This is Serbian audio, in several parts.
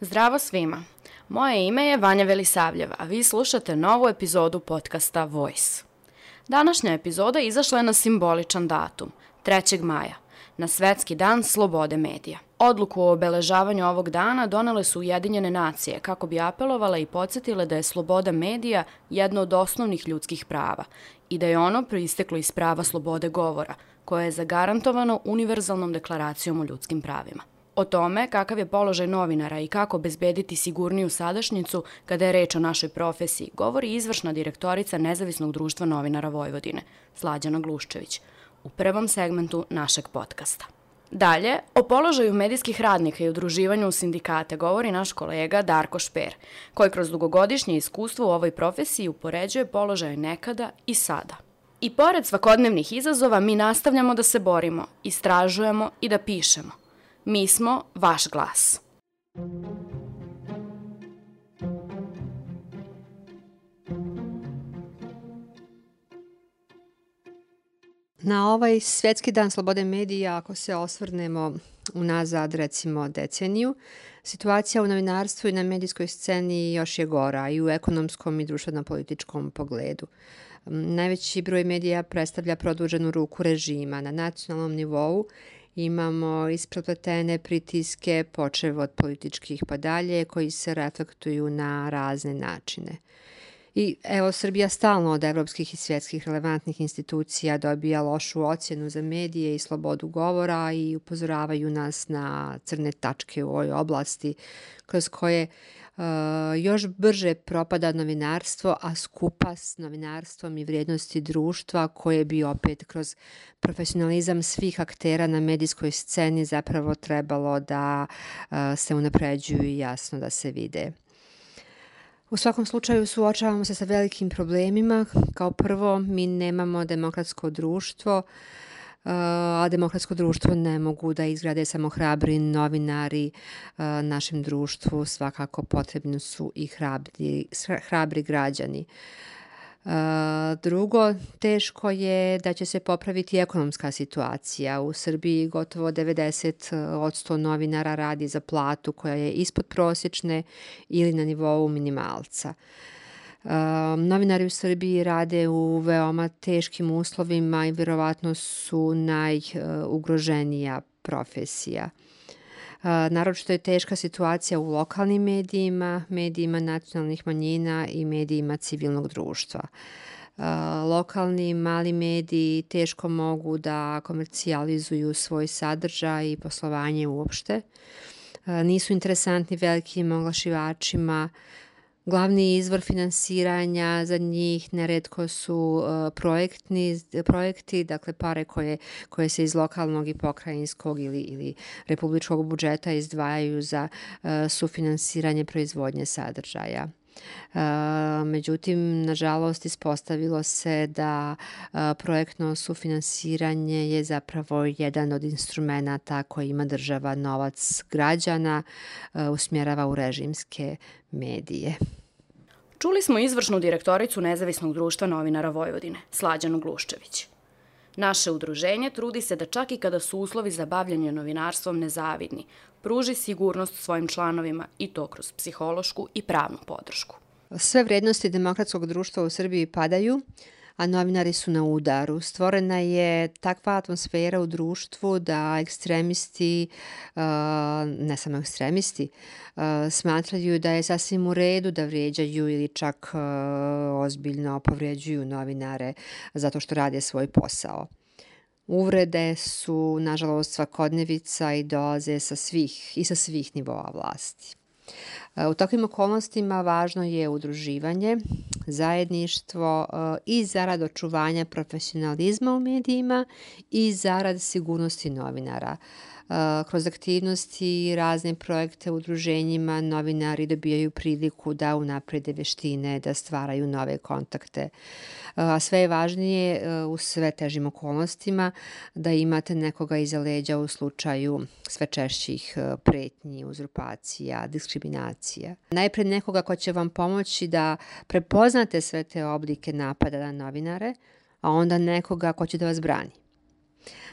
Zdravo svima. Moje ime je Vanja Velisavljev, a vi slušate novu epizodu podcasta Voice. Današnja epizoda izašla je na simboličan datum, 3. maja, na Svetski dan slobode medija. Odluku o obeležavanju ovog dana donele su Ujedinjene nacije kako bi apelovale i podsjetile da je sloboda medija jedno od osnovnih ljudskih prava i da je ono proisteklo iz prava slobode govora, koje je zagarantovano univerzalnom deklaracijom o ljudskim pravima. O tome kakav je položaj novinara i kako bezbediti sigurniju sadašnjicu kada je reč o našoj profesiji, govori izvršna direktorica Nezavisnog društva novinara Vojvodine, Slađana Gluščević, u prvom segmentu našeg podcasta. Dalje, o položaju medijskih radnika i udruživanju u sindikate govori naš kolega Darko Šper, koji kroz dugogodišnje iskustvo u ovoj profesiji upoređuje položaj nekada i sada. I pored svakodnevnih izazova mi nastavljamo da se borimo, istražujemo i da pišemo. Mi smo vaš glas. Na ovaj Svetski dan slobode medija, ako se osvrnemo unazad recimo deceniju, situacija u novinarstvu i na medijskoj sceni još je gora i u ekonomskom i društveno-političkom pogledu. Najveći broj medija predstavlja produženu ruku režima na nacionalnom nivou imamo isprepletene pritiske, počev od političkih pa dalje, koji se reflektuju na razne načine. I evo, Srbija stalno od evropskih i svjetskih relevantnih institucija dobija lošu ocjenu za medije i slobodu govora i upozoravaju nas na crne tačke u ovoj oblasti kroz koje uh, još brže propada novinarstvo, a skupa s novinarstvom i vrijednosti društva koje bi opet kroz profesionalizam svih aktera na medijskoj sceni zapravo trebalo da uh, se unapređuju i jasno da se vide. U svakom slučaju suočavamo se sa velikim problemima. Kao prvo, mi nemamo demokratsko društvo, a demokratsko društvo ne mogu da izgrade samo hrabri novinari našem društvu, svakako potrebni su i hrabri, hrabri građani. Drugo, teško je da će se popraviti ekonomska situacija. U Srbiji gotovo 90% novinara radi za platu koja je ispod prosječne ili na nivou minimalca. novinari u Srbiji rade u veoma teškim uslovima i verovatno su najugroženija profesija. Naročito je teška situacija u lokalnim medijima, medijima nacionalnih manjina i medijima civilnog društva. Lokalni mali mediji teško mogu da komercijalizuju svoj sadržaj i poslovanje uopšte. Nisu interesantni velikim oglašivačima, Glavni izvor finansiranja za njih neredko su uh, projektni, projekti, dakle pare koje, koje se iz lokalnog i pokrajinskog ili, ili republičkog budžeta izdvajaju za uh, sufinansiranje proizvodnje sadržaja. Međutim, nažalost, ispostavilo se da projektno sufinansiranje je zapravo jedan od instrumenta koji ima država novac građana usmjerava u režimske medije. Čuli smo izvršnu direktoricu Nezavisnog društva novinara Vojvodine, Slađanu Gluščević. Naše udruženje trudi se da čak i kada su uslovi za bavljanje novinarstvom nezavidni, pruži sigurnost svojim članovima i to kroz psihološku i pravnu podršku. Sve vrednosti demokratskog društva u Srbiji padaju, a novinari su na udaru. Stvorena je takva atmosfera u društvu da ekstremisti, ne samo ekstremisti, smatraju da je sasvim u redu da vrijeđaju ili čak ozbiljno povrijeđuju novinare zato što rade svoj posao. Uvrede su, nažalost, svakodnevica i dolaze sa svih, i sa svih nivoa vlasti. U takvim okolnostima važno je udruživanje, zajedništvo e, i zarad očuvanja profesionalizma u medijima i zarad sigurnosti novinara. Kroz aktivnosti i razne projekte u udruženjima novinari dobijaju priliku da unaprede veštine, da stvaraju nove kontakte. A sve je važnije e, u sve težim okolnostima da imate nekoga iza leđa u slučaju sve češćih e, pretnji, uzurpacija, diskriminacija. Najpred nekoga ko će vam pomoći da prepoznate sve te oblike napada na novinare, a onda nekoga ko će da vas brani.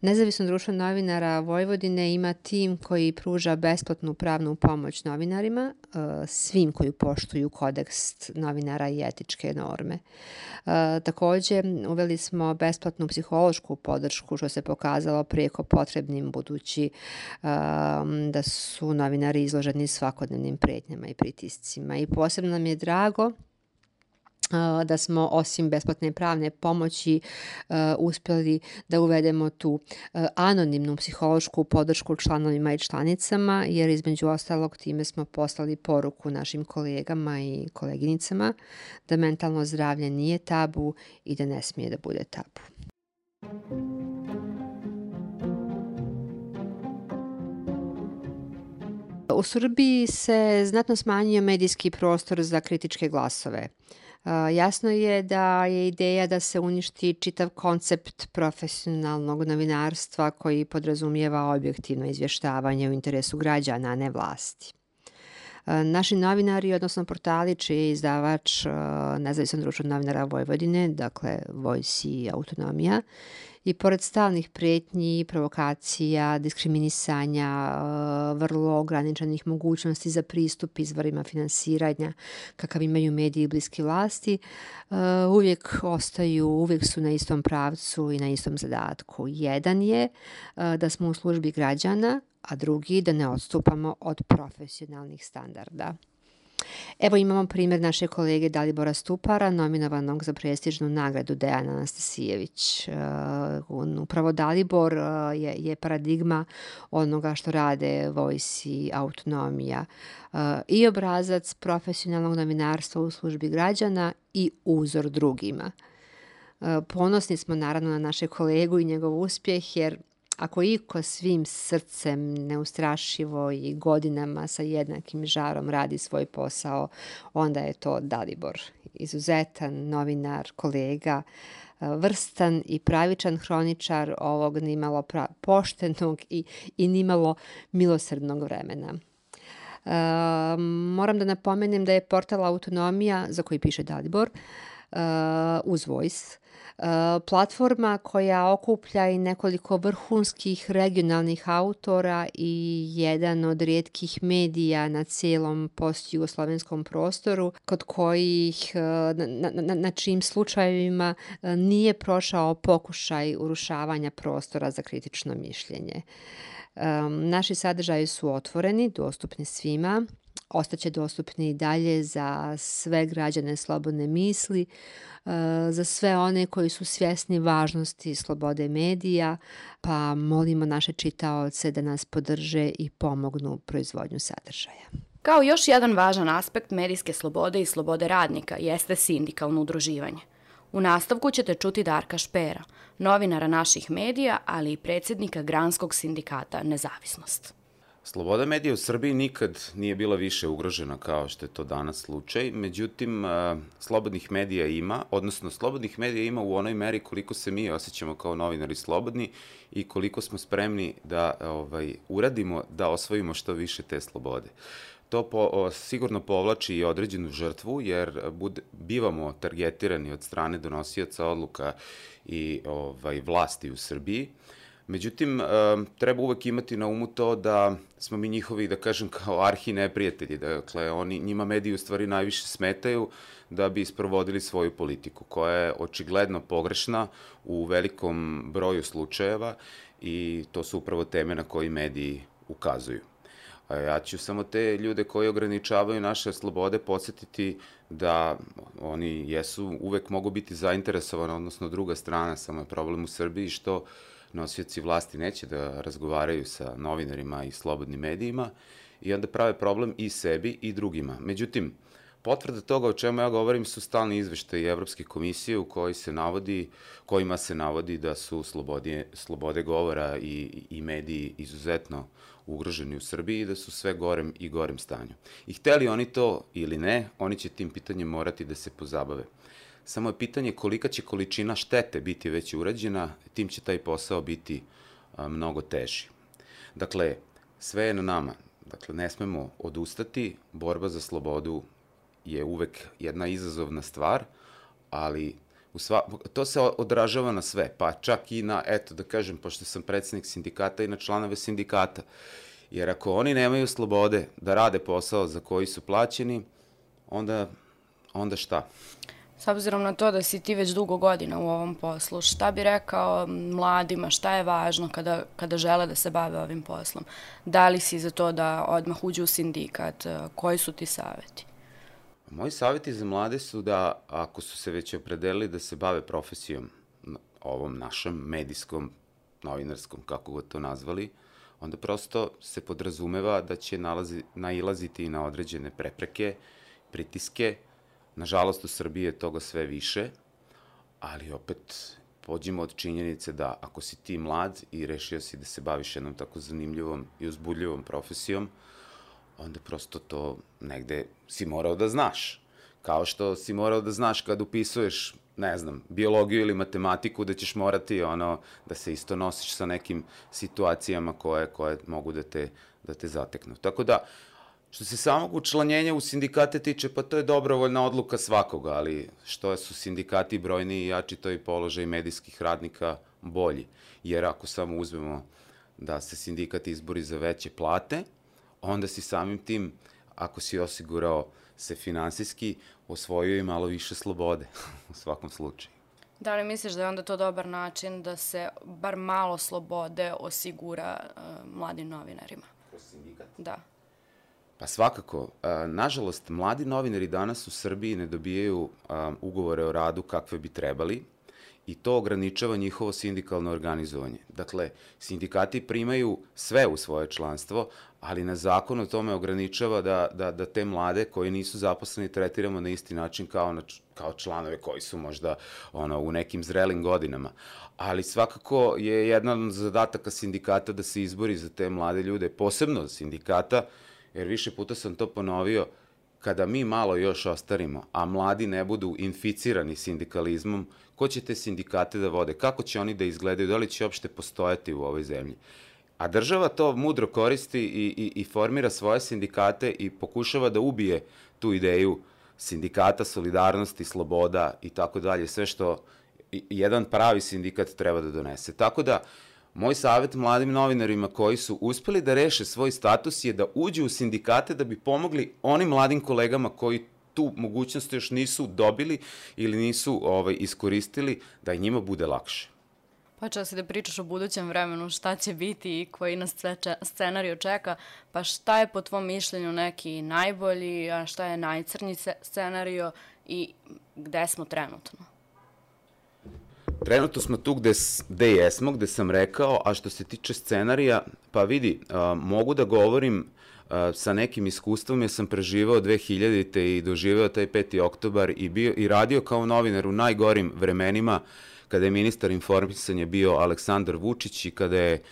Nezavisno društvo novinara Vojvodine ima tim koji pruža besplatnu pravnu pomoć novinarima, e, svim koji poštuju kodeks novinara i etičke norme. E, takođe, uveli smo besplatnu psihološku podršku, što se pokazalo prijeko potrebnim, budući e, da su novinari izloženi svakodnevnim pretnjama i pritiscima. I posebno nam je drago da smo osim besplatne pravne pomoći uspeli da uvedemo tu anonimnu psihološku podršku članovima i članicama, jer između ostalog time smo poslali poruku našim kolegama i koleginicama da mentalno zdravlje nije tabu i da ne smije da bude tabu. U Srbiji se znatno smanjio medijski prostor za kritičke glasove. Jasno je da je ideja da se uništi čitav koncept profesionalnog novinarstva koji podrazumijeva objektivno izvještavanje u interesu građana, a ne vlasti. Naši novinari, odnosno portali čiji je izdavač Nezavisan društvo novinara Vojvodine, dakle Vojsi i Autonomija, i pored stalnih pretnji, provokacija, diskriminisanja, uh, vrlo ograničenih mogućnosti za pristup izvorima finansiranja kakav imaju mediji bliski vlasti, uh, uvijek ostaju, uvijek su na istom pravcu i na istom zadatku. Jedan je uh, da smo u službi građana, a drugi da ne odstupamo od profesionalnih standarda. Evo imamo primjer naše kolege Dalibora Stupara, nominovanog za prestižnu nagradu Dejana Anastasijević. Uh, upravo Dalibor uh, je, je paradigma onoga što rade Vojsi, autonomija uh, i obrazac profesionalnog novinarstva u službi građana i uzor drugima. Ponosni smo naravno na naše kolegu i njegov uspjeh jer Ako iko svim srcem neustrašivo i godinama sa jednakim žarom radi svoj posao, onda je to Dalibor. Izuzetan novinar, kolega, vrstan i pravičan hroničar ovog nimalo poštenog i, i nimalo milosrdnog vremena. Uh, moram da napomenem da je portal Autonomija, za koji piše Dalibor, uz Voice, platforma koja okuplja i nekoliko vrhunskih regionalnih autora i jedan od rijetkih medija na cijelom post-jugoslovenskom prostoru, kod kojih, na, na, na čijim slučajevima nije prošao pokušaj urušavanja prostora za kritično mišljenje. Naši sadržaji su otvoreni, dostupni svima, ostaće dostupni i dalje za sve građane slobodne misli, e, za sve one koji su svjesni važnosti slobode medija, pa molimo naše čitaoce da nas podrže i pomognu proizvodnju sadržaja. Kao još jedan važan aspekt medijske slobode i slobode radnika jeste sindikalno udruživanje. U nastavku ćete čuti Darka Špera, novinara naših medija, ali i predsjednika Granskog sindikata Nezavisnost. Sloboda medija u Srbiji nikad nije bila više ugrožena kao što je to danas slučaj, međutim, slobodnih medija ima, odnosno slobodnih medija ima u onoj meri koliko se mi osjećamo kao novinari slobodni i koliko smo spremni da ovaj, uradimo da osvojimo što više te slobode. To po, o, sigurno povlači i određenu žrtvu, jer bud, bivamo targetirani od strane donosioca odluka i ovaj, vlasti u Srbiji, Međutim, treba uvek imati na umu to da smo mi njihovi, da kažem, kao arhi neprijatelji. Dakle, oni, njima mediji u stvari najviše smetaju da bi isprovodili svoju politiku, koja je očigledno pogrešna u velikom broju slučajeva i to su upravo teme na koji mediji ukazuju. A ja ću samo te ljude koji ograničavaju naše slobode podsjetiti da oni jesu, uvek mogu biti zainteresovani, odnosno druga strana, samo je problem u Srbiji što nosioci vlasti neće da razgovaraju sa novinarima i slobodnim medijima i onda prave problem i sebi i drugima. Međutim, potvrda toga o čemu ja govorim su stalni izveštaji Evropske komisije u koji se navodi, kojima se navodi da su slobode, slobode govora i, i mediji izuzetno ugroženi u Srbiji i da su sve gorem i gorem stanju. I hteli oni to ili ne, oni će tim pitanjem morati da se pozabave. Samo je pitanje kolika će količina štete biti već urađena, tim će taj posao biti a, mnogo teži. Dakle, sve je na nama. Dakle, ne smemo odustati, borba za slobodu je uvek jedna izazovna stvar, ali u sva, to se odražava na sve, pa čak i na, eto da kažem, pošto sam predsednik sindikata i na članove sindikata. Jer ako oni nemaju slobode da rade posao za koji su plaćeni, onda, onda šta? S obzirom na to da si ti već dugo godina u ovom poslu, šta bi rekao mladima, šta je važno kada, kada žele da se bave ovim poslom? Da li si za to da odmah uđu u sindikat? Koji su ti saveti? Moji saveti za mlade su da ako su se već opredelili da se bave profesijom ovom našom medijskom, novinarskom, kako god to nazvali, onda prosto se podrazumeva da će nalazi, nailaziti na određene prepreke, pritiske, Nažalost, u Srbiji je toga sve više, ali opet pođimo od činjenice da ako si ti mlad i rešio si da se baviš jednom tako zanimljivom i uzbudljivom profesijom, onda prosto to negde si morao da znaš. Kao što si morao da znaš kad upisuješ, ne znam, biologiju ili matematiku, da ćeš morati ono, da se isto nosiš sa nekim situacijama koje, koje mogu da te, da te zateknu. Tako da, Što se samog učlanjenja u sindikate tiče, pa to je dobrovoljna odluka svakoga, ali što su sindikati brojni i jači, to je položaj medijskih radnika bolji. Jer ako samo uzmemo da se sindikat izbori za veće plate, onda si samim tim, ako si osigurao se finansijski, osvojio i malo više slobode u svakom slučaju. Da li misliš da je onda to dobar način da se bar malo slobode osigura uh, mladim novinarima? Kroz sindikat? Da. Pa svakako, nažalost, mladi novinari danas u Srbiji ne dobijaju ugovore o radu kakve bi trebali i to ograničava njihovo sindikalno organizovanje. Dakle, sindikati primaju sve u svoje članstvo, ali na zakon o tome ograničava da, da, da te mlade koji nisu zaposleni tretiramo na isti način kao, na, kao članove koji su možda ono, u nekim zrelim godinama. Ali svakako je jedan od zadataka sindikata da se izbori za te mlade ljude, posebno sindikata, jer više puta sam to ponovio, kada mi malo još ostarimo, a mladi ne budu inficirani sindikalizmom, ko će te sindikate da vode, kako će oni da izgledaju, da li će uopšte postojati u ovoj zemlji. A država to mudro koristi i, i, i formira svoje sindikate i pokušava da ubije tu ideju sindikata, solidarnosti, sloboda i tako dalje, sve što jedan pravi sindikat treba da donese. Tako da, uh, Moj savet mladim novinarima koji su uspeli da reše svoj status je da uđu u sindikate da bi pomogli onim mladim kolegama koji tu mogućnost još nisu dobili ili nisu ovaj, iskoristili, da i njima bude lakše. Počela si da pričaš o budućem vremenu, šta će biti i koji nas scenariju čeka, pa šta je po tvom mišljenju neki najbolji, a šta je najcrnji scenario i gde smo trenutno? Trenutno smo tu gde, gde jesmo, gde sam rekao, a što se tiče scenarija, pa vidi, a, mogu da govorim a, sa nekim iskustvom, jer sam preživao 2000-te i doživeo taj 5. oktobar i, bio, i radio kao novinar u najgorim vremenima, kada je ministar informisanja bio Aleksandar Vučić i kada je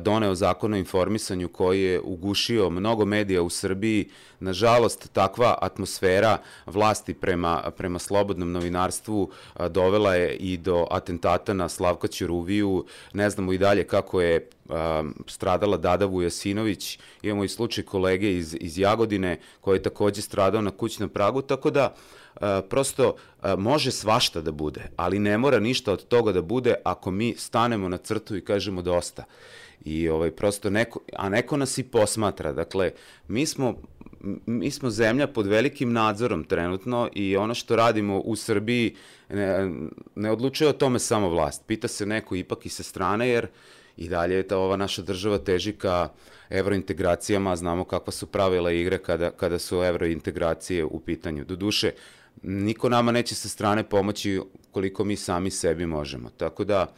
doneo zakon o informisanju koji je ugušio mnogo medija u Srbiji. Nažalost, takva atmosfera vlasti prema, prema slobodnom novinarstvu dovela je i do atentata na Slavka Ćuruviju. Ne znamo i dalje kako je stradala Dada Vujasinović. Imamo i slučaj kolege iz, iz Jagodine koji je takođe stradao na kućnom pragu, tako da prosto može svašta da bude, ali ne mora ništa od toga da bude ako mi stanemo na crtu i kažemo dosta i ovaj, prosto neko, a neko nas i posmatra. Dakle, mi smo, mi smo zemlja pod velikim nadzorom trenutno i ono što radimo u Srbiji ne, ne odlučuje o tome samo vlast. Pita se neko ipak i sa strane, jer i dalje je ta ova naša država teži ka evrointegracijama, znamo kakva su pravila igre kada, kada su evrointegracije u pitanju. Doduše, niko nama neće sa strane pomoći koliko mi sami sebi možemo. Tako da,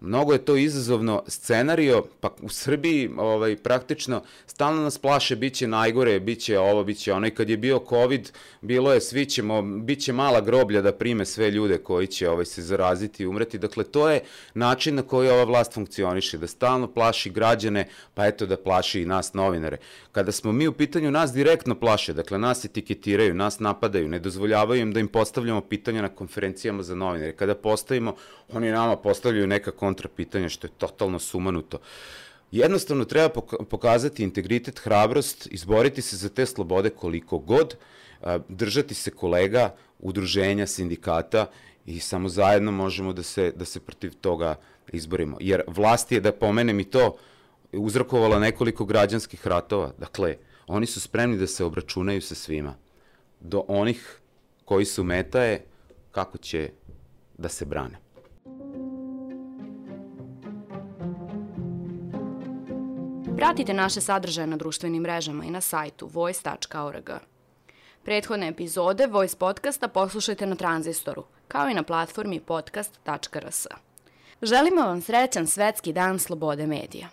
mnogo je to izazovno scenario, pa u Srbiji ovaj, praktično stalno nas plaše, bit će najgore, bit će ovo, bit će ono. I kad je bio COVID, bilo je, svi ćemo, bit će mala groblja da prime sve ljude koji će ovaj, se zaraziti i umreti. Dakle, to je način na koji ova vlast funkcioniše, da stalno plaši građane, pa eto da plaši i nas novinare. Kada smo mi u pitanju, nas direktno plaše, dakle, nas etiketiraju, nas napadaju, ne dozvoljavaju im da im postavljamo pitanja na konferencijama za novinare. Kada postavimo, oni nama postavljaju neka pitanja, što je totalno sumanuto. Jednostavno treba pokazati integritet, hrabrost, izboriti se za te slobode koliko god, držati se kolega, udruženja, sindikata i samo zajedno možemo da se, da se protiv toga izborimo. Jer vlast je, da pomenem i to, uzrokovala nekoliko građanskih ratova. Dakle, oni su spremni da se obračunaju sa svima. Do onih koji su metaje, kako će da se brane. Pratite naše sadržaje na društvenim mrežama i na sajtu voice.org. Prethodne epizode Voice podcasta poslušajte na Tranzistoru, kao i na platformi podcast.rs. Želimo vam srećan svetski dan slobode medija.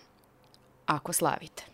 Ako slavite.